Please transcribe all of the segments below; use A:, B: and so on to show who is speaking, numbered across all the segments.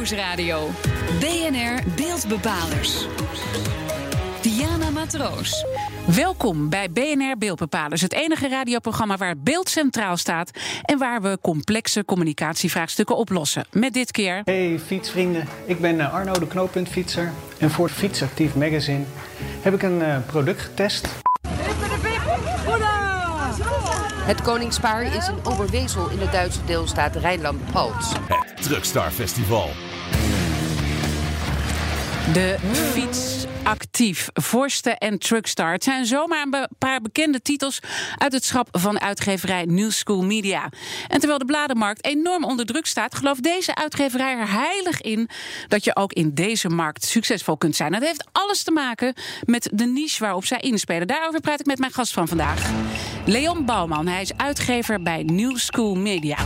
A: Nieuwsradio. BNR Beeldbepalers. Diana Matroos.
B: Welkom bij BNR Beeldbepalers, het enige radioprogramma waar beeld centraal staat en waar we complexe communicatievraagstukken oplossen. Met dit keer.
C: Hey fietsvrienden, ik ben eh, Arno de knooppuntfietser en voor Fietsactief Magazine heb ik een uh, product getest.
D: Het koningspaar is in Oberwezel in de Duitse deelstaat Rijnland-Palts.
E: Het Truckstar Festival.
B: De fiets actief. Vorsten en Truckstar. Het zijn zomaar een paar bekende titels uit het schap van uitgeverij New School Media. En terwijl de bladenmarkt enorm onder druk staat, gelooft deze uitgeverij er heilig in dat je ook in deze markt succesvol kunt zijn. Dat heeft alles te maken met de niche waarop zij inspelen. Daarover praat ik met mijn gast van vandaag, Leon Bouwman. Hij is uitgever bij New School Media.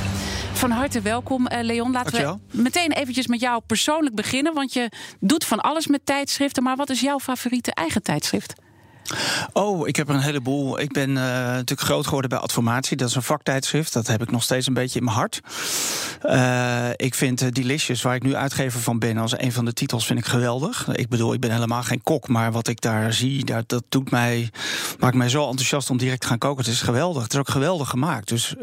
B: Van harte welkom, uh, Leon. Laten we meteen eventjes met jou persoonlijk beginnen. Want je doet van alles met tijdschriften. Maar wat is jouw favoriete eigen tijdschrift?
F: Oh, ik heb er een heleboel. Ik ben uh, natuurlijk groot geworden bij Adformatie. Dat is een vaktijdschrift. Dat heb ik nog steeds een beetje in mijn hart. Uh, ik vind uh, Delicious, waar ik nu uitgever van ben, als een van de titels, vind ik geweldig. Ik bedoel, ik ben helemaal geen kok, maar wat ik daar zie, dat, dat doet mij, maakt mij zo enthousiast om direct te gaan koken. Het is geweldig. Het is ook geweldig gemaakt. Dus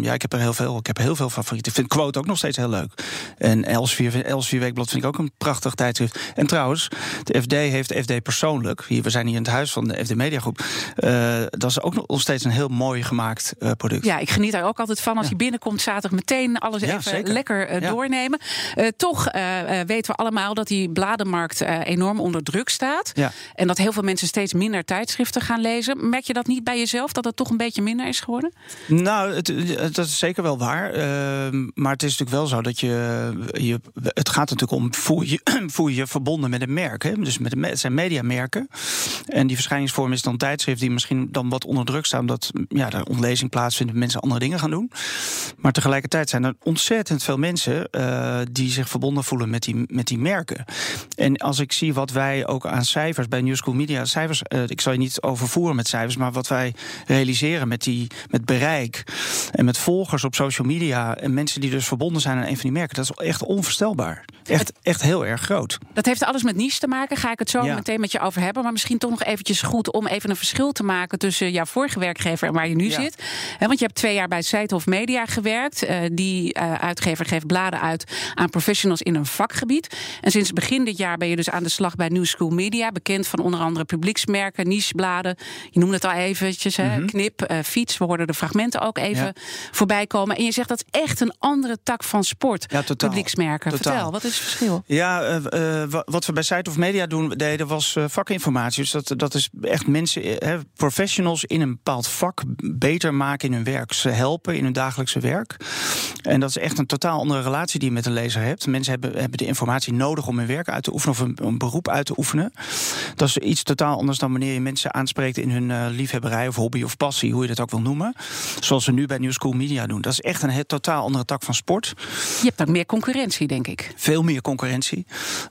F: ja, ik heb er heel veel. Ik heb heel veel favorieten. Ik vind Quote ook nog steeds heel leuk. En Elsevier Weekblad vind ik ook een prachtig tijdschrift. En trouwens, de FD heeft FD persoonlijk. Hier, we zijn hier in het huis van van de FD Mediagroep. Uh, dat is ook nog steeds een heel mooi gemaakt uh, product.
B: Ja, ik geniet daar ook altijd van. Als ja. je binnenkomt, zaterdag meteen alles ja, even zeker. lekker ja. doornemen. toch weten we allemaal dat die bladenmarkt enorm onder druk staat. En dat heel veel mensen steeds minder tijdschriften gaan lezen. Merk je dat niet bij jezelf, dat het toch een beetje minder is geworden?
F: Nou, het, dat is zeker wel waar. Ehm, maar het is natuurlijk wel zo dat je... je het gaat natuurlijk om, voel je voel je verbonden met een merk. Hè? Dus met het zijn mediamerken. En die verschijningsvorm is dan tijdschrift die misschien dan wat onder druk staan, omdat ja, er ontlezing plaatsvindt, mensen andere dingen gaan doen. Maar tegelijkertijd zijn er ontzettend veel mensen uh, die zich verbonden voelen met die, met die merken. En als ik zie wat wij ook aan cijfers bij New School Media, cijfers, uh, ik zal je niet overvoeren met cijfers, maar wat wij realiseren met, die, met bereik en met volgers op social media en mensen die dus verbonden zijn aan een van die merken, dat is echt onvoorstelbaar. Echt, echt heel erg groot.
B: Dat heeft alles met niche te maken, ga ik het zo ja. meteen met je over hebben. Maar misschien toch nog eventjes goed om even een verschil te maken tussen jouw vorige werkgever en waar je nu ja. zit. He, want je hebt twee jaar bij Seithof Media gewerkt. Uh, die uh, uitgever geeft bladen uit aan professionals in een vakgebied. En sinds begin dit jaar ben je dus aan de slag bij New School Media. Bekend van onder andere publieksmerken, nichebladen. Je noemde het al eventjes, mm -hmm. knip, uh, fiets. We hoorden de fragmenten ook even ja. voorbij komen. En je zegt dat is echt een andere tak van sport.
F: Ja, totaal.
B: Publieksmerken.
F: Totaal.
B: Vertel, wat is het verschil?
F: Ja, wat we bij Seithof Media doen, deden was vakinformatie. Dus dat, dat is echt mensen, he, professionals in een bepaald vak beter maken in hun werk. Ze helpen in hun dagelijkse werk. En dat is echt een totaal andere relatie die je met een lezer hebt. Mensen hebben, hebben de informatie nodig om hun werk uit te oefenen of een, een beroep uit te oefenen. Dat is iets totaal anders dan wanneer je mensen aanspreekt in hun uh, liefhebberij of hobby of passie, hoe je dat ook wil noemen. Zoals we nu bij New School Media doen. Dat is echt een he, totaal andere tak van sport.
B: Je hebt ook meer concurrentie, denk ik.
F: Veel meer concurrentie.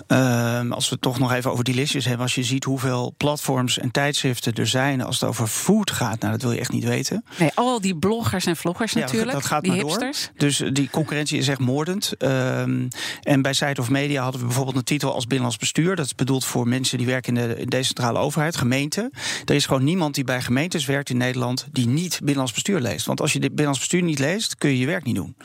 F: Uh, als we het toch nog even over Delicious hebben. Als je ziet hoeveel platforms en tijdschriften er zijn als het over food gaat, nou dat wil je echt niet weten.
B: Nee, al die bloggers en vloggers
F: ja,
B: natuurlijk.
F: Dat gaat
B: die
F: maar
B: hipsters.
F: door. Dus die concurrentie is echt moordend. Um, en bij Site of Media hadden we bijvoorbeeld een titel als binnenlands bestuur. Dat is bedoeld voor mensen die werken in de, in de decentrale overheid, gemeenten. Er is gewoon niemand die bij gemeentes werkt in Nederland die niet binnenlands bestuur leest. Want als je dit binnenlands bestuur niet leest, kun je je werk niet doen.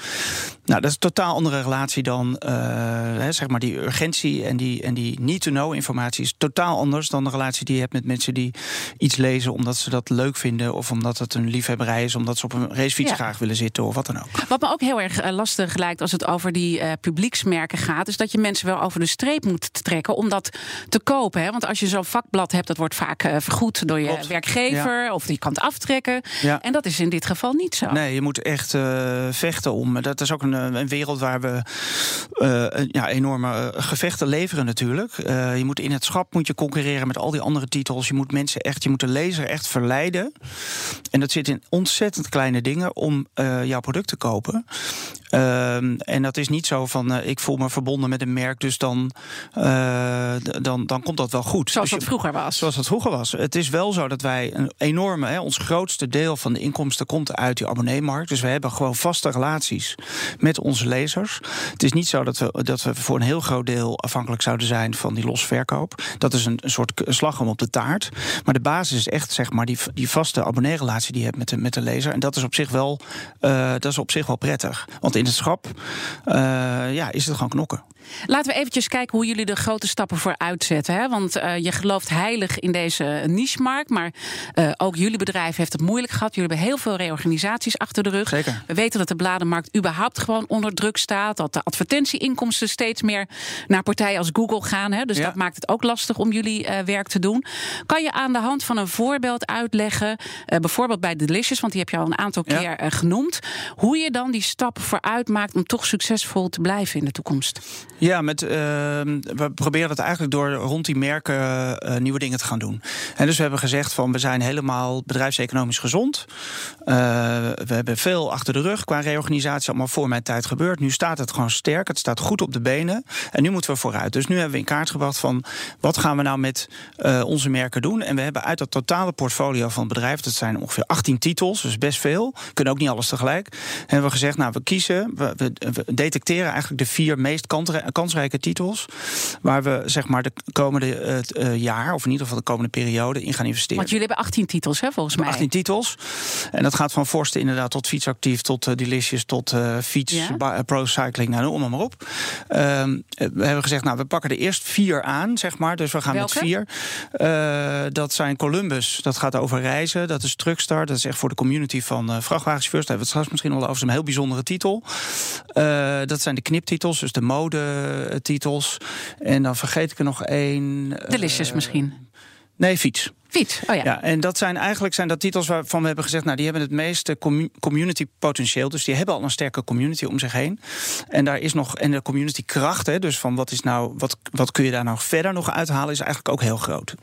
F: Nou, dat is een totaal andere relatie dan uh, hè, zeg maar die urgentie en die, en die need-to-know informatie is totaal anders dan de relatie die je hebt met mensen die iets lezen omdat ze dat leuk vinden of omdat het een liefhebberij is, omdat ze op een racefiets ja. graag willen zitten of wat dan ook.
B: Wat me ook heel erg uh, lastig lijkt als het over die uh, publieksmerken gaat, is dat je mensen wel over de streep moet trekken om dat te kopen. Hè? Want als je zo'n vakblad hebt, dat wordt vaak uh, vergoed door je Klopt. werkgever ja. of die kan het aftrekken. Ja. En dat is in dit geval niet zo.
F: Nee, je moet echt vechten om. Dat is ook een, een wereld waar we ja, enorme gevechten leveren natuurlijk. je moet in het schap moet je concurreren met al die andere titels. Je moet mensen echt, je moet de lezer echt verleiden. En dat zit in ontzettend kleine dingen om uh, jouw product te kopen. Ehm, en dat is niet zo van ik voel me verbonden met een merk, dus dan, dan, dan komt dat wel goed.
B: Zoals
F: dus
B: dat vroeger was.
F: Zoals dat vroeger was. Het is wel zo dat wij een enorme, hè, ons grootste deel van de inkomsten komt uit die abonneemarkt. Dus we hebben gewoon vaste relaties met onze lezers. Het is niet zo dat we, dat we voor een heel groot deel afhankelijk zouden zijn van die losverkoop. Dat is een, een soort slagroom op de taart. Maar de basis is echt zeg maar die, die vaste abonneerrelatie die je hebt met de, met de lezer. En dat is op zich wel, uh, dat is op zich wel prettig. Want in het schap uh, ja, is het gewoon knokken.
B: Laten we eventjes kijken hoe jullie de grote stappen vooruit zetten. Hè? Want uh, je gelooft heilig in deze niche-markt. Maar uh, ook jullie bedrijf heeft het moeilijk gehad. Jullie hebben heel veel reorganisaties achter de rug.
F: Zeker.
B: We weten dat de bladenmarkt überhaupt gewoon onder druk staat. Dat de advertentieinkomsten steeds meer naar partijen als Google gaan. Hè? Dus
F: Ja.
B: dat maakt het ook lastig om jullie uh, werk te doen. Kan je aan de hand van een voorbeeld uitleggen, bijvoorbeeld bij Delicious, want die heb je al een aantal
F: Ja.
B: keer genoemd, hoe je dan die stap vooruit maakt om toch succesvol te blijven in de toekomst?
F: Ja, met, uh, we proberen het eigenlijk door rond die merken uh, nieuwe dingen te gaan doen. En dus we hebben gezegd van we zijn helemaal bedrijfseconomisch gezond. Uh, we hebben veel achter de rug qua reorganisatie, allemaal voor mijn tijd gebeurd. Nu staat het gewoon sterk, het staat goed op de benen. En nu moeten we vooruit. Dus nu hebben we in kaart gebracht van wat gaan we nou met onze merken doen. En we hebben uit dat totale portfolio van het bedrijf, dat zijn ongeveer 18 titels, dus best veel. Kunnen ook niet alles tegelijk. Hebben we gezegd, nou we kiezen, we, we, we detecteren eigenlijk de vier meest kansrijke titels. Waar we zeg maar de komende uh, jaar, of in ieder geval de komende periode, in gaan investeren.
B: Want jullie hebben 18 titels, hè, volgens mij.
F: 18 titels. En dat gaat van Forsten inderdaad tot fietsactief, tot uh, Delicious, tot uh, fiets,
B: Ja.
F: pro cycling, nou noem maar op. Um, we hebben gezegd, nou we pakken er eerst vier aan, zeg maar. Dus we gaan
B: Welke?
F: met vier. Dat zijn Columbus, dat gaat over reizen. Dat is Truckstar, dat is echt voor de community van vrachtwagenchauffeurs. Daar hebben we het straks misschien al over. Dat is een heel bijzondere titel. Uh, dat zijn de kniptitels, dus de modetitels. En dan vergeet ik er nog één.
B: Delicious misschien.
F: Nee, fiets.
B: Oh ja.
F: ja. En dat zijn eigenlijk zijn dat titels waarvan we hebben gezegd, nou, die hebben het meeste community potentieel. Dus die hebben al een sterke community om zich heen. En daar is nog, en de community kracht, hè, dus van wat is nou, wat, wat kun je daar nou verder nog uithalen, is eigenlijk ook heel groot.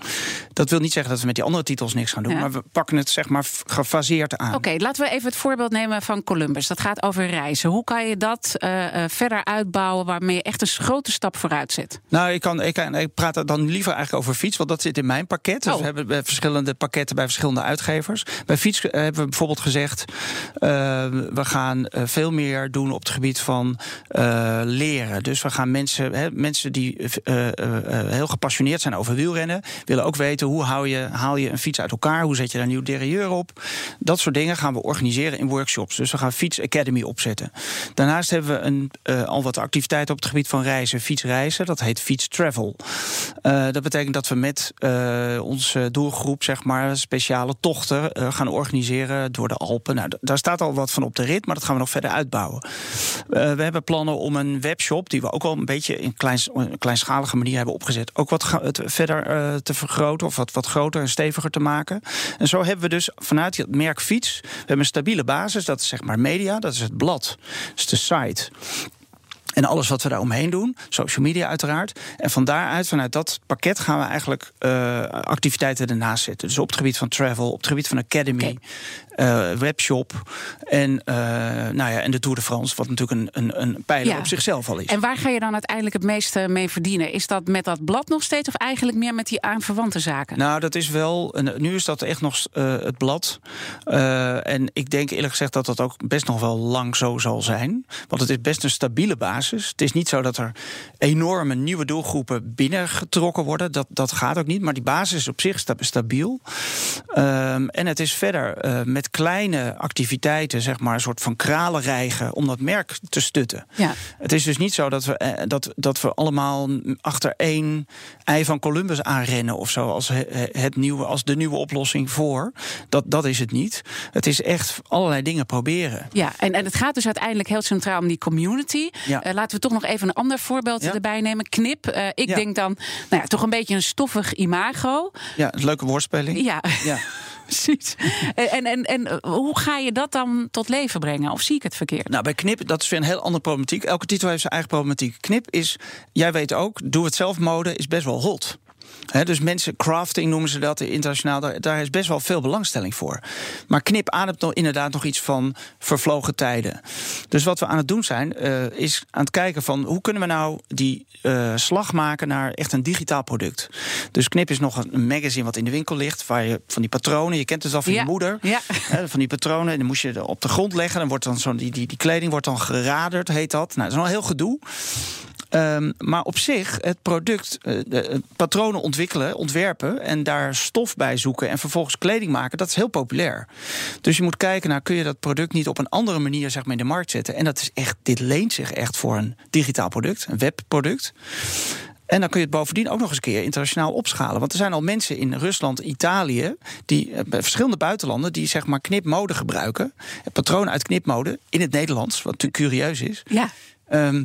F: Dat wil niet zeggen dat we met die andere titels niks gaan doen,
B: Ja.
F: maar we pakken het zeg maar gefaseerd aan.
B: Oké, laten we even het voorbeeld nemen van Columbus. Dat gaat over reizen. Hoe kan je dat uh, uh, verder uitbouwen waarmee je echt een grote stap vooruit zet?
F: Nou, ik, kan, ik, ik praat dan liever eigenlijk over fiets, want dat zit in mijn pakket. Dus
B: Oh.
F: we hebben verschillende pakketten bij verschillende uitgevers. Bij fiets hebben we bijvoorbeeld gezegd: uh, we gaan uh, veel meer doen op het gebied van leren. Dus we gaan mensen, mensen die heel gepassioneerd zijn over wielrennen, willen ook weten hoe hou je, haal je een fiets uit elkaar, hoe zet je daar nieuw derailleur op. Dat soort dingen gaan we organiseren in workshops. Dus we gaan Fiets Academy opzetten. Daarnaast hebben we een, al wat activiteiten op het gebied van reizen, fietsreizen. Dat heet Fiets Travel. dat betekent dat we met onze doelgroep zeg maar speciale tochten uh, gaan organiseren door de Alpen. Nou, daar staat al wat van op de rit, maar dat gaan we nog verder uitbouwen. Uh, we hebben plannen om een webshop die we ook wel een beetje in kleins, een kleinschalige manier hebben opgezet, ook wat verder uh, te vergroten of wat, wat groter en steviger te maken. En zo hebben we dus vanuit het merk fiets, we hebben een stabiele basis, dat is zeg maar media, dat is het blad, dat is de site. En alles wat we daar omheen doen, social media uiteraard. En van daaruit, vanuit dat pakket, gaan we eigenlijk uh, activiteiten ernaast zetten. Dus op het gebied van travel, op het gebied van academy. Uh, webshop en, uh, nou ja, en de Tour de France, wat natuurlijk een, een, een pijler
B: Ja.
F: op zichzelf al is.
B: En waar ga je dan uiteindelijk het meeste mee verdienen? Is dat met dat blad nog steeds of eigenlijk meer met die aanverwante zaken?
F: Nou, dat is wel. Nu is dat echt nog uh, het blad. En ik denk eerlijk gezegd dat dat ook best nog wel lang zo zal zijn. Want het is best een stabiele basis. Het is niet zo dat er enorme nieuwe doelgroepen binnengetrokken worden. Dat, dat gaat ook niet. Maar die basis is op zich sta stabiel. Um, en het is verder uh, met kleine activiteiten, zeg maar, een soort van kralenrijgen om dat merk te stutten.
B: Ja.
F: Het is dus niet zo dat we, uh, dat, dat we allemaal achter één ei van Columbus aanrennen of zo als, het nieuwe, als de nieuwe oplossing voor. Dat, dat is het niet. Het is echt allerlei dingen proberen.
B: Ja, en, en het gaat dus uiteindelijk heel centraal om die community.
F: Ja.
B: Uh, laten we toch nog even een ander voorbeeld
F: Ja.
B: erbij nemen. Knip. Uh, ik
F: Ja.
B: denk dan, nou ja, toch een beetje een stoffig imago.
F: Ja, een leuke woordspeling.
B: Ja,
F: Ja.
B: precies. En, en, en uh, hoe ga je dat dan tot leven brengen? Of zie ik het verkeerd?
F: Nou, bij Knip, dat is weer een heel andere problematiek. Elke titel heeft zijn eigen problematiek. Knip is, jij weet ook, doe het zelf mode is best wel hot. Dus mensen, crafting noemen ze dat internationaal, daar, daar is best wel veel belangstelling voor. Maar knip ademt nog inderdaad nog iets van vervlogen tijden. Dus wat we aan het doen zijn, eh, is aan het kijken van hoe kunnen we nou die eh, slag maken naar echt een digitaal product. Dus knip is nog een magazine wat in de winkel ligt, waar je van die patronen, je kent het al van
B: Ja,
F: je moeder,
B: ja.
F: van die patronen, en dan moest je op de grond leggen, dan wordt dan zo die, die, die kleding wordt dan geraderd, heet dat. Nou, dat is wel heel gedoe. Ehm, maar op zich, het product, eh, de, eh, patronen ontwikkelen, ontwerpen en daar stof bij zoeken en vervolgens kleding maken, dat is heel populair. Dus je moet kijken naar, kun je dat product niet op een andere manier zeg maar, in de markt zetten? En dat is echt, dit leent zich echt voor een digitaal product, een webproduct. En dan kun je het bovendien ook nog eens een keer internationaal opschalen. Want er zijn al mensen in Rusland, Italië, die eh, verschillende buitenlanden, die zeg maar knipmode gebruiken. Patronen uit knipmode in het Nederlands, wat natuurlijk curieus is.
B: Ja.
F: Ehm,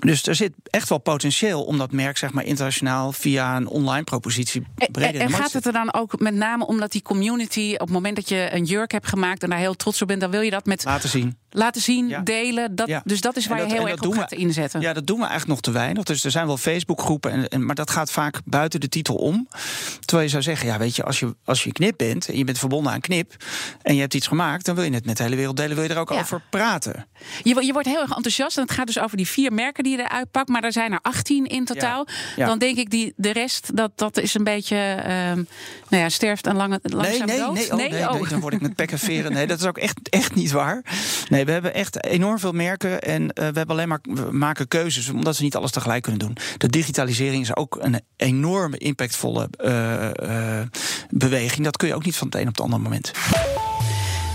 F: dus er zit echt wel potentieel om dat merk zeg maar, internationaal via een online propositie
B: En,
F: breder
B: en
F: markt
B: gaat het er dan ook met name omdat die community, op het moment dat je een jurk hebt gemaakt en daar heel trots op bent, dan wil je dat met
F: laten zien.
B: laten zien,
F: Ja.
B: delen. Dat,
F: Ja.
B: Dus dat is
F: En
B: waar
F: dat-
B: je heel
F: en
B: erg op gaat
F: we-
B: inzetten.
F: Ja, dat doen we eigenlijk nog te weinig. Dus er zijn wel Facebookgroepen, en, en, maar dat gaat vaak buiten de titel om. Terwijl je zou zeggen, ja, weet je, als je, als je knip bent en je bent verbonden aan knip en je hebt iets gemaakt, dan wil je het met de hele wereld delen, wil je er ook
B: Ja.
F: over praten.
B: Je, je wordt heel erg enthousiast en het gaat dus over die vier merken die je eruit pakt, maar er zijn er 18 in totaal.
F: Ja.
B: Dan denk ik die de rest dat dat is een beetje ehm, nou ja, sterft een lange
F: Nee,
B: langzaam
F: nee,
B: dood.
F: nee, oh, nee, nee, dan word ik met pek en veren. Nee, dat is ook echt, echt niet waar. Nee, we hebben echt enorm veel merken en eh, we hebben alleen maar we maken keuzes omdat ze niet alles tegelijk kunnen doen. De digitalisering is ook een enorme impactvolle eh, eh, beweging. Dat kun je ook niet van het een op het andere moment.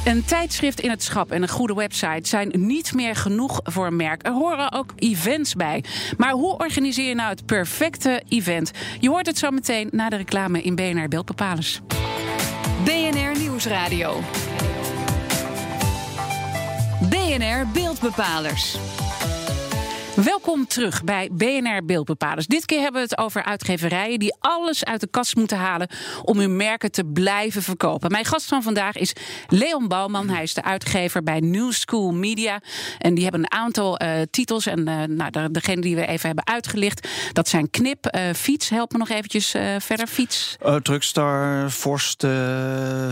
B: Een tijdschrift in het schap en een goede website zijn niet meer genoeg voor een merk. Er horen ook events bij. Maar hoe organiseer je nou het perfecte event? Je hoort het zo meteen na de reclame in BNR Beeldbepalers.
A: BNR Nieuwsradio. BNR Beeldbepalers.
B: Welkom terug bij BNR Beeldbepalers. Dit keer hebben we het over uitgeverijen die alles uit de kast moeten halen om hun merken te blijven verkopen. Mijn gast van vandaag is Leon Bouwman. Hij is de uitgever bij New School Media. En die hebben een aantal eh, titels. En eh, nou, de, degene die we even hebben uitgelicht, dat zijn Knip, eh, Fiets. Help me nog eventjes verder. Fiets.
F: Truckstar, Forst,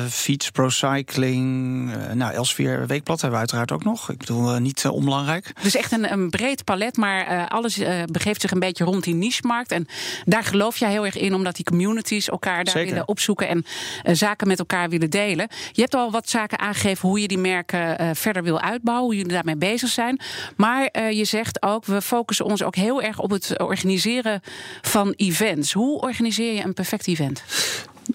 F: Fiets, Procycling. Nou, Elsevier Weekblad hebben we uiteraard ook nog. Ik bedoel, niet onbelangrijk.
B: Dus echt een, een breed palet. Maar uh, alles uh, begeeft zich een beetje rond die niche-markt. En daar geloof jij heel erg in, omdat die communities elkaar daar
F: Zeker.
B: willen opzoeken en uh, zaken met elkaar willen delen. Je hebt al wat zaken aangegeven hoe je die merken verder wil uitbouwen, hoe jullie daarmee bezig zijn. Maar je zegt ook, we focussen ons ook heel erg op het organiseren van events. Hoe organiseer je een perfect event?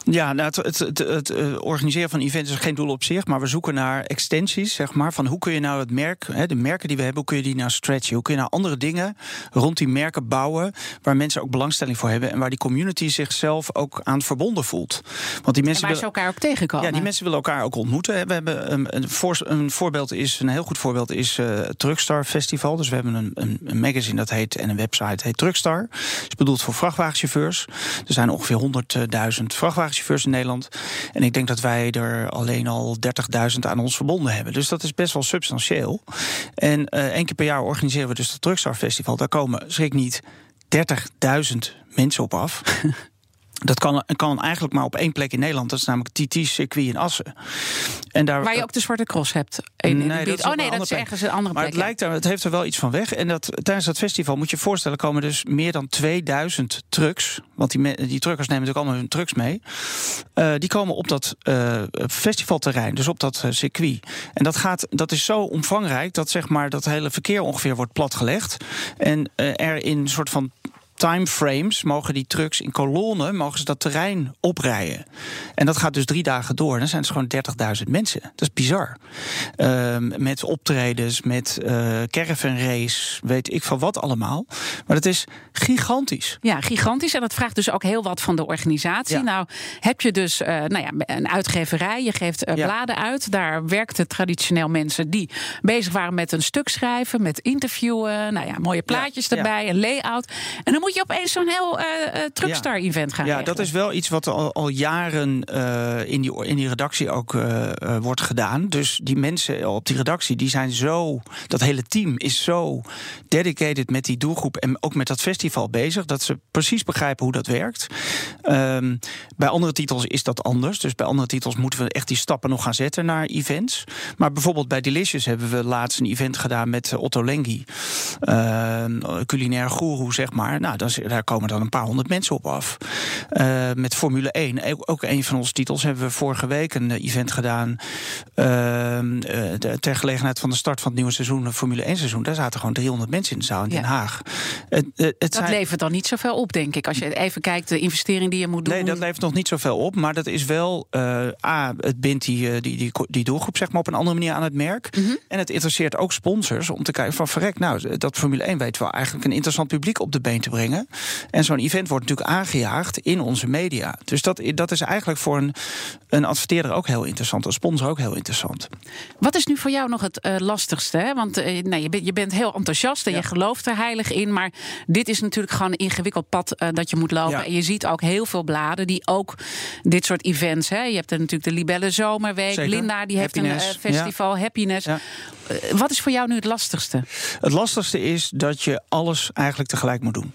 F: Ja, nou, het, het, het, het uh, organiseren van events is geen doel op zich, maar we zoeken naar extensies, zeg maar. Van hoe kun je nou het merk, hè, de merken die we hebben, hoe kun je die nou stretchen? Hoe kun je nou andere dingen rond die merken bouwen, waar mensen ook belangstelling voor hebben en waar die community zichzelf ook aan verbonden voelt?
B: Want die mensen en waar ze elkaar ook tegenkomen.
F: Ja, die mensen willen elkaar ook ontmoeten. We hebben een, een, voor, een voorbeeld is, een heel goed voorbeeld is uh, het Truckstar Festival. Dus we hebben een, een, een, magazine dat heet en een website heet Truckstar. Dat is bedoeld voor vrachtwagenchauffeurs. Er zijn ongeveer 100.000 vrachtwagenchauffeurs vrachtwagenchauffeurs in Nederland. En ik denk dat wij er alleen al 30.000 aan ons verbonden hebben. Dus dat is best wel substantieel. En uh, één keer per jaar organiseren we dus het Truckstar Festival. Daar komen, schrik niet, 30.000 mensen op af. Dat kan, kan eigenlijk maar op één plek in Nederland. Dat is namelijk TT-circuit in Assen.
B: En daar, Waar je ook de Zwarte Cross hebt. In,
F: nee,
B: in
F: dat is
B: oh nee, dat is ergens een andere plek.
F: Maar het, lijkt er, het heeft er wel iets van weg. En dat, tijdens dat festival moet je je voorstellen... komen dus meer dan 2000 trucks. Want die, die truckers nemen natuurlijk allemaal hun trucks mee. Uh, die komen op dat uh, festivalterrein. Dus op dat uh, circuit. En dat, gaat, dat is zo omvangrijk... dat zeg maar, dat hele verkeer ongeveer wordt platgelegd. En er in een soort van timeframes mogen die trucks in kolonnen mogen ze dat terrein oprijden. En dat gaat dus drie dagen door. Dan zijn het gewoon 30.000 mensen. Dat is bizar. Uh, met optredens, met uh, caravan race, weet ik van wat allemaal. Maar dat is gigantisch.
B: Ja, gigantisch. En dat vraagt dus ook heel wat van de organisatie.
F: Ja.
B: Nou, heb je dus uh, nou ja, een uitgeverij. Je geeft uh, ja. bladen uit. Daar werkten traditioneel mensen die bezig waren met een stuk schrijven, met interviewen. Nou ja, mooie plaatjes erbij, een layout. En dan moet moet je opeens zo'n heel uh, Truckstar-event gaan
F: Ja, dat is wel iets wat al, al jaren in, die, in die redactie ook wordt gedaan. Dus die mensen op die redactie, die zijn zo... dat hele team is zo dedicated met die doelgroep... en ook met dat festival bezig, dat ze precies begrijpen hoe dat werkt. Ehm, bij andere titels is dat anders. Dus bij andere titels moeten we echt die stappen nog gaan zetten naar events. Maar bijvoorbeeld bij Delicious hebben we laatst een event gedaan met eh, Otto Lengi. Uh, culinair goeroe, zeg maar. Nou, daar komen dan een paar honderd mensen op af. Uh, met Formule 1, ook een van onze titels, hebben we vorige week een eh, event gedaan. Ehm, ter gelegenheid van de start van het nieuwe seizoen, Formule 1 seizoen. Daar zaten gewoon 300 mensen in de zaal in Den Haag.
B: Het, het dat zijn... levert dan niet zoveel op, denk ik. Als je even kijkt, de investering die je moet doen.
F: Nee, dat levert nog niet zoveel op. Maar dat is wel, A, het bindt die, die, die, die doelgroep zeg maar, op een andere manier aan het merk. Mhm. En het interesseert ook sponsors om te kijken van verrek, nou, dat Formule 1 weet wel eigenlijk een interessant publiek op de been te brengen. En zo'n event wordt natuurlijk aangejaagd in onze media. Dus dat, dat is eigenlijk voor een, een adverteerder ook heel interessant, een sponsor ook heel interessant.
B: Wat is nu voor jou nog het uh, lastigste? Hè? Want uh, nou, je, bent, je bent heel enthousiast en je gelooft er heilig in. Maar dit is natuurlijk gewoon een ingewikkeld pad uh, dat je moet lopen. En je ziet ook heel veel bladen die ook dit soort events. Hè? Je hebt er natuurlijk de Libelle Zomerweek. Zeker. Linda die heeft een festival, Happiness. Wat is voor jou nu het lastigste?
F: Het lastigste is dat je alles eigenlijk tegelijk moet doen.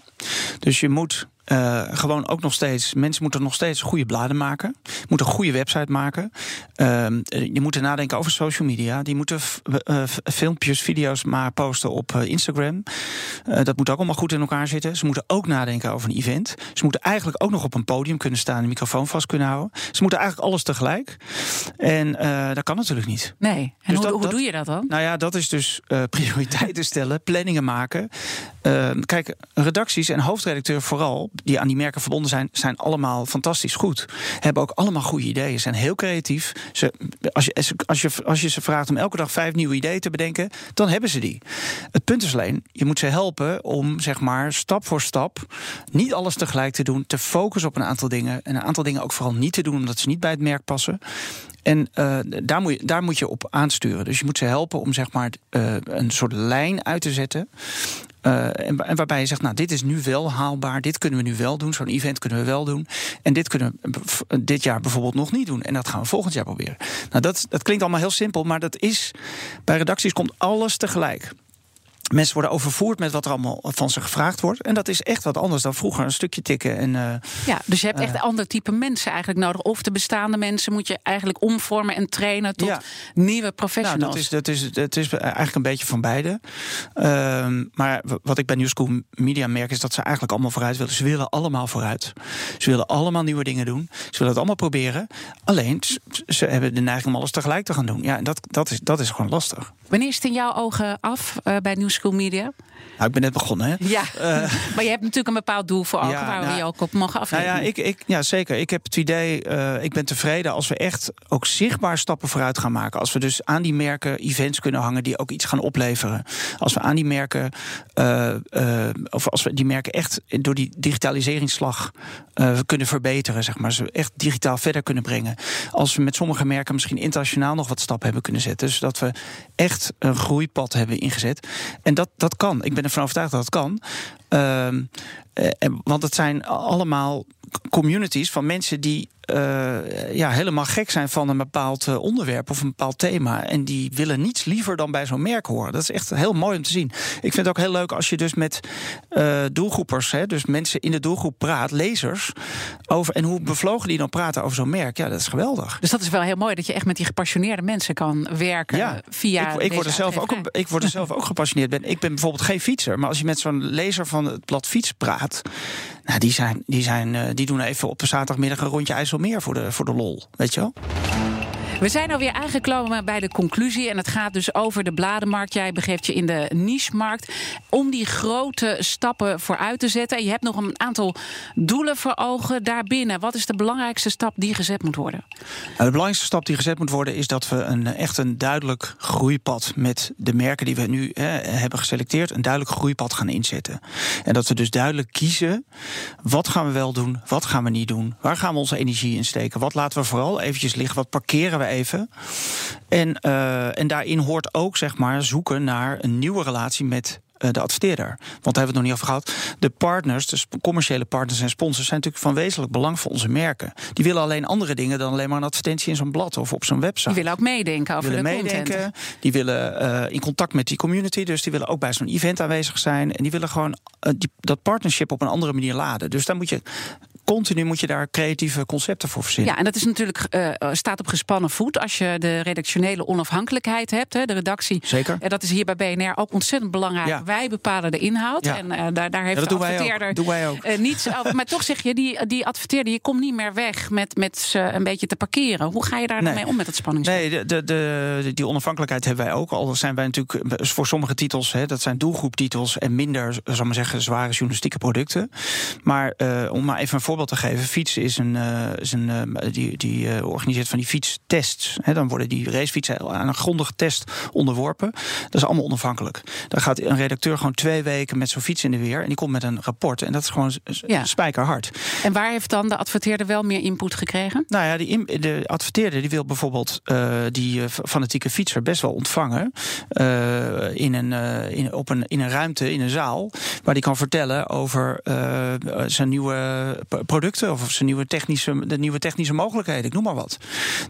F: Dus je moet uh, gewoon ook nog steeds, mensen moeten nog steeds goede bladen maken. Moeten een goede website maken. Uh, je moet nadenken over social media. Die moeten uh, filmpjes, video's maar posten op Instagram. dat moet ook allemaal goed in elkaar zitten. Ze moeten ook nadenken over een event. Ze moeten eigenlijk ook nog op een podium kunnen staan, de microfoon vast kunnen houden. Ze moeten eigenlijk alles tegelijk. En dat kan natuurlijk niet.
B: Nee. En dus hoe, hoe doe je dat dan?
F: Nou ja, dat is dus prioriteiten stellen, planningen maken. Ehm, kijk, redacties en hoofdredacteur vooral die aan die merken verbonden zijn, zijn allemaal fantastisch goed. Hebben ook allemaal goede ideeën, zijn heel creatief. Ze, als, je, als, je, als je ze vraagt om elke dag vijf nieuwe ideeën te bedenken, dan hebben ze die. Het punt is alleen, je moet ze helpen om zeg maar stap voor stap niet alles tegelijk te doen, te focussen op een aantal dingen en een aantal dingen ook vooral niet te doen omdat ze niet bij het merk passen. En uh, daar, moet je, daar moet je op aansturen. Dus je moet ze helpen om zeg maar, uh, een soort lijn uit te zetten. En, en, waarbij je zegt, nou, dit is nu wel haalbaar, dit kunnen we nu wel doen, zo'n event kunnen we wel doen. En dit kunnen we dit jaar bijvoorbeeld nog niet doen. En dat gaan we volgend jaar proberen. Nou, dat, dat klinkt allemaal heel simpel, maar dat is. Bij redacties komt alles tegelijk. Mensen worden overvoerd met wat er allemaal van ze gevraagd wordt. En dat is echt wat anders dan vroeger. Een stukje tikken. En, uh,
B: ja, dus je hebt echt uh, ander type mensen eigenlijk nodig. Of de bestaande mensen moet je eigenlijk omvormen en trainen tot ja. nieuwe professionals.
F: Nou, dat, is, dat, is, dat is eigenlijk een beetje van beide. Uh, maar wat ik bij New School Media merk is dat ze eigenlijk allemaal vooruit willen. Ze willen allemaal vooruit. Ze willen allemaal nieuwe dingen doen. Ze willen het allemaal proberen. Alleen, ze hebben de neiging om alles tegelijk te gaan doen. Ja, en dat, dat, is, dat is gewoon lastig.
B: Wanneer is het in jouw ogen af uh, bij New School Media?
F: Nou, ik ben net begonnen, hè?
B: Ja, uh, maar je hebt natuurlijk een bepaald doel voor ogen ja, waar nou, we je ook op mogen afrekenen.
F: Nou ja, ik, ik, ja, zeker. Ik heb het idee, uh, ik ben tevreden als we echt ook zichtbaar stappen vooruit gaan maken. Als we dus aan die merken events kunnen hangen die ook iets gaan opleveren. Als we aan die merken, uh, of als we die merken echt door die digitaliseringsslag kunnen verbeteren, zeg maar. Ze echt digitaal verder kunnen brengen. Als we met sommige merken misschien internationaal nog wat stappen hebben kunnen zetten. Zodat we echt een groeipad hebben ingezet. En dat, dat kan. Ik ben ervan overtuigd dat het kan. Uh, want het zijn allemaal communities van mensen die uh, ja, helemaal gek zijn van een bepaald onderwerp of een bepaald thema. En die willen niets liever dan bij zo'n merk horen. Dat is echt heel mooi om te zien. Ik vind het ook heel leuk als je dus met uh, doelgroepers, hè, dus mensen in de doelgroep praat, lezers, over en hoe bevlogen die dan praten over zo'n merk. Ja, dat is geweldig.
B: Dus dat is wel heel mooi dat je echt met die gepassioneerde mensen kan werken
F: ja,
B: via.
F: Ik, ik word er zelf ook, ik word er zelf ook gepassioneerd. Ben. Ik ben bijvoorbeeld geen fietser, maar als je met zo'n lezer van het blad Fiets praat. Nou, die, zijn, die, zijn, die doen even op een zaterdagmiddag een rondje IJsselmeer voor de, voor de lol. Weet je wel?
B: We zijn alweer aangekomen bij de conclusie. En het gaat dus over de bladenmarkt. Jij begeeft je in de niche-markt. Om die grote stappen vooruit te zetten. En je hebt nog een aantal doelen voor ogen daarbinnen. Wat is de belangrijkste stap die gezet moet worden?
F: Nou, de belangrijkste stap die gezet moet worden is dat we een, echt een duidelijk groeipad met de merken die we nu hè, hebben geselecteerd, een duidelijk groeipad gaan inzetten. En dat we dus duidelijk kiezen wat gaan we wel doen, wat gaan we niet doen, waar gaan we onze energie in steken, wat laten we vooral eventjes liggen, wat parkeren we even. En, uh, en daarin hoort ook zeg maar zoeken naar een nieuwe relatie met eh, de adverteerder. Want daar hebben we het nog niet over gehad. De partners, de commerciële partners en sponsors, zijn natuurlijk van wezenlijk belang voor onze merken. Die willen alleen andere dingen dan alleen maar een advertentie in zo'n blad of op zo'n website.
B: Die willen ook meedenken over
F: die willen
B: de
F: meedenken,
B: content.
F: Die willen uh, in contact met die community. Dus die willen ook bij zo'n event aanwezig zijn. En die willen gewoon uh, die, dat partnership op een andere manier laden. Dus daar moet je continu moet je daar creatieve concepten voor verzinnen.
B: Ja, en dat is natuurlijk uh, staat op gespannen voet als je de redactionele onafhankelijkheid hebt, hè, de redactie.
F: Zeker.
B: En dat is hier bij BNR ook ontzettend belangrijk. Ja. Wij bepalen de inhoud
F: Ja.
B: en uh, daar, daar heeft
F: Ja,
B: de adverteerder.
F: Doen wij ook.
B: uh, niets over. Maar toch zeg je, die, die adverteerder, je komt niet meer weg met, met ze een beetje te parkeren. Hoe ga je daar
F: Nee.
B: mee om met dat spanningsveld?
F: Nee, de, de, de, die onafhankelijkheid hebben wij ook. Al zijn wij natuurlijk eh, voor sommige titels, hè, dat zijn doelgroeptitels en minder, zal ik maar zeggen, zware journalistieke producten. Maar om maar even een voorbeeld te geven, fiets is een, uh, is een uh, die, die uh, organiseert van die fietstests. Hè, dan worden die racefietsen aan een grondige test onderworpen. Dat is allemaal onafhankelijk. Dan gaat een redacteur gewoon twee weken met zo'n fiets in de weer en die komt met een rapport. En dat is gewoon
B: Ja.
F: spijkerhard.
B: En waar heeft dan de adverteerder wel meer input gekregen?
F: Nou ja, die, de adverteerder die wil bijvoorbeeld die fanatieke fietser best wel ontvangen in, een, in, op een, in een ruimte, in een zaal, waar die kan vertellen over zijn nieuwe producten of zijn nieuwe technische, de nieuwe technische mogelijkheden, ik noem maar wat.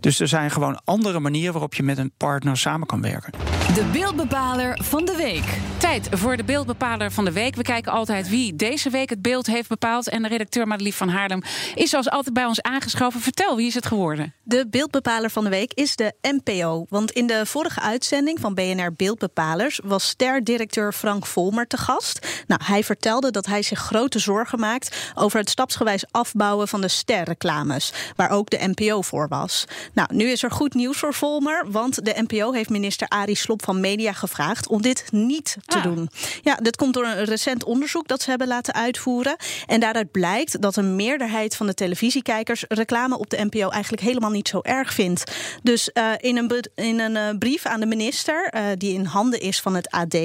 F: Dus er zijn gewoon andere manieren waarop je met een partner samen kan werken.
A: De beeldbepaler van de week.
B: Tijd voor de beeldbepaler van de week. We kijken altijd wie deze week het beeld heeft bepaald. En de redacteur Madelief van Haarlem is zoals altijd bij ons aangeschoven. Vertel, wie is het geworden?
G: De beeldbepaler van de week is de NPO. Want in de vorige uitzending van BNR Beeldbepalers was ster-directeur Frank Volmer te gast. Nou, hij vertelde dat hij zich grote zorgen maakt over het stapsgewijs afbouwen van de sterreclames, waar ook de NPO voor was. Nou, nu is er goed nieuws voor Volmer, want de NPO heeft minister Arie Slob van Media gevraagd om dit niet te
B: Ah.
G: doen. Ja, dit komt door een recent onderzoek dat ze hebben laten uitvoeren. En daaruit blijkt dat een meerderheid van de televisiekijkers reclame op de NPO eigenlijk helemaal niet zo erg vindt. Dus uh, in een, in een uh, brief aan de minister, uh, die in handen is van het AD,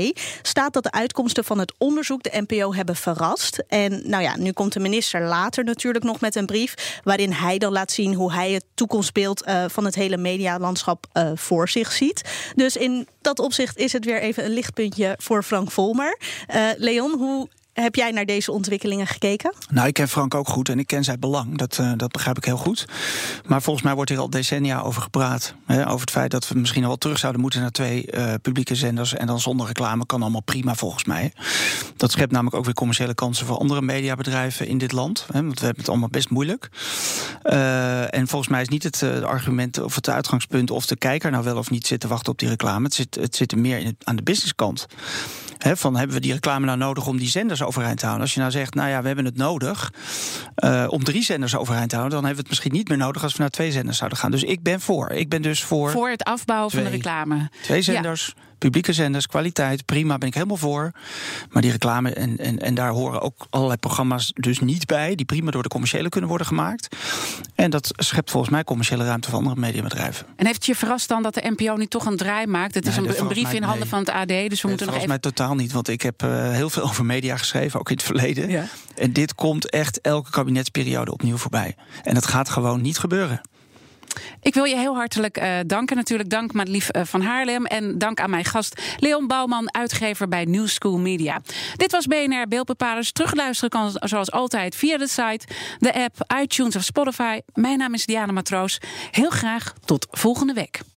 G: staat dat de uitkomsten van het onderzoek de NPO hebben verrast. En nou ja, nu komt de minister later natuurlijk nog met een brief waarin hij dan laat zien hoe hij het toekomstbeeld uh, van het hele medialandschap uh, voor zich ziet. Dus in dat opzicht is het weer even een lichtpuntje voor Frank Volmer. Uh, Leon, hoe heb jij naar deze ontwikkelingen gekeken?
F: Nou, ik ken Frank ook goed en ik ken zijn belang. Dat, uh, dat begrijp ik heel goed. Maar volgens mij wordt hier al decennia over gepraat. Hè, over het feit dat we misschien al wel terug zouden moeten naar twee uh, publieke zenders. En dan zonder reclame kan allemaal prima volgens mij. Dat schept namelijk ook weer commerciële kansen voor andere mediabedrijven in dit land. Hè, want we hebben het allemaal best moeilijk. Uh, en volgens mij is niet het argument of het uitgangspunt of de kijker nou wel of niet zit te wachten op die reclame. Het zit, het zit er meer in aan de businesskant. He, van hebben we die reclame nou nodig om die zenders overeind te houden? Als je nou zegt, nou ja, we hebben het nodig uh, om drie zenders overeind te houden, dan hebben we het misschien niet meer nodig als we naar twee zenders zouden gaan. Dus ik ben voor. Ik ben dus voor.
B: Voor het afbouwen
F: twee,
B: van de reclame.
F: Twee zenders. Ja. Publieke zenders, kwaliteit, prima, ben ik helemaal voor. Maar die reclame, en, en, en daar horen ook allerlei programma's dus niet bij... die prima door de commerciële kunnen worden gemaakt. En dat schept volgens mij commerciële ruimte voor andere mediabedrijven.
B: En heeft het je verrast dan dat de NPO nu toch een draai maakt? Het is
F: Nee,
B: een, brief in handen van het AD, dus we moeten nog even...
F: mij totaal niet, want ik heb uh, heel veel over media geschreven, ook in het verleden.
B: Ja.
F: En dit komt echt elke kabinetsperiode opnieuw voorbij. En dat gaat gewoon niet gebeuren.
B: Ik wil je heel hartelijk uh, danken. Natuurlijk dank Madelief uh, van Haarlem. En dank aan mijn gast Leon Bouwman, uitgever bij New School Media. Dit was BNR Beeldbepalers. Terugluisteren kan zoals altijd via de site, de app, iTunes of Spotify. Mijn naam is Diana Matroos. Heel graag tot volgende week.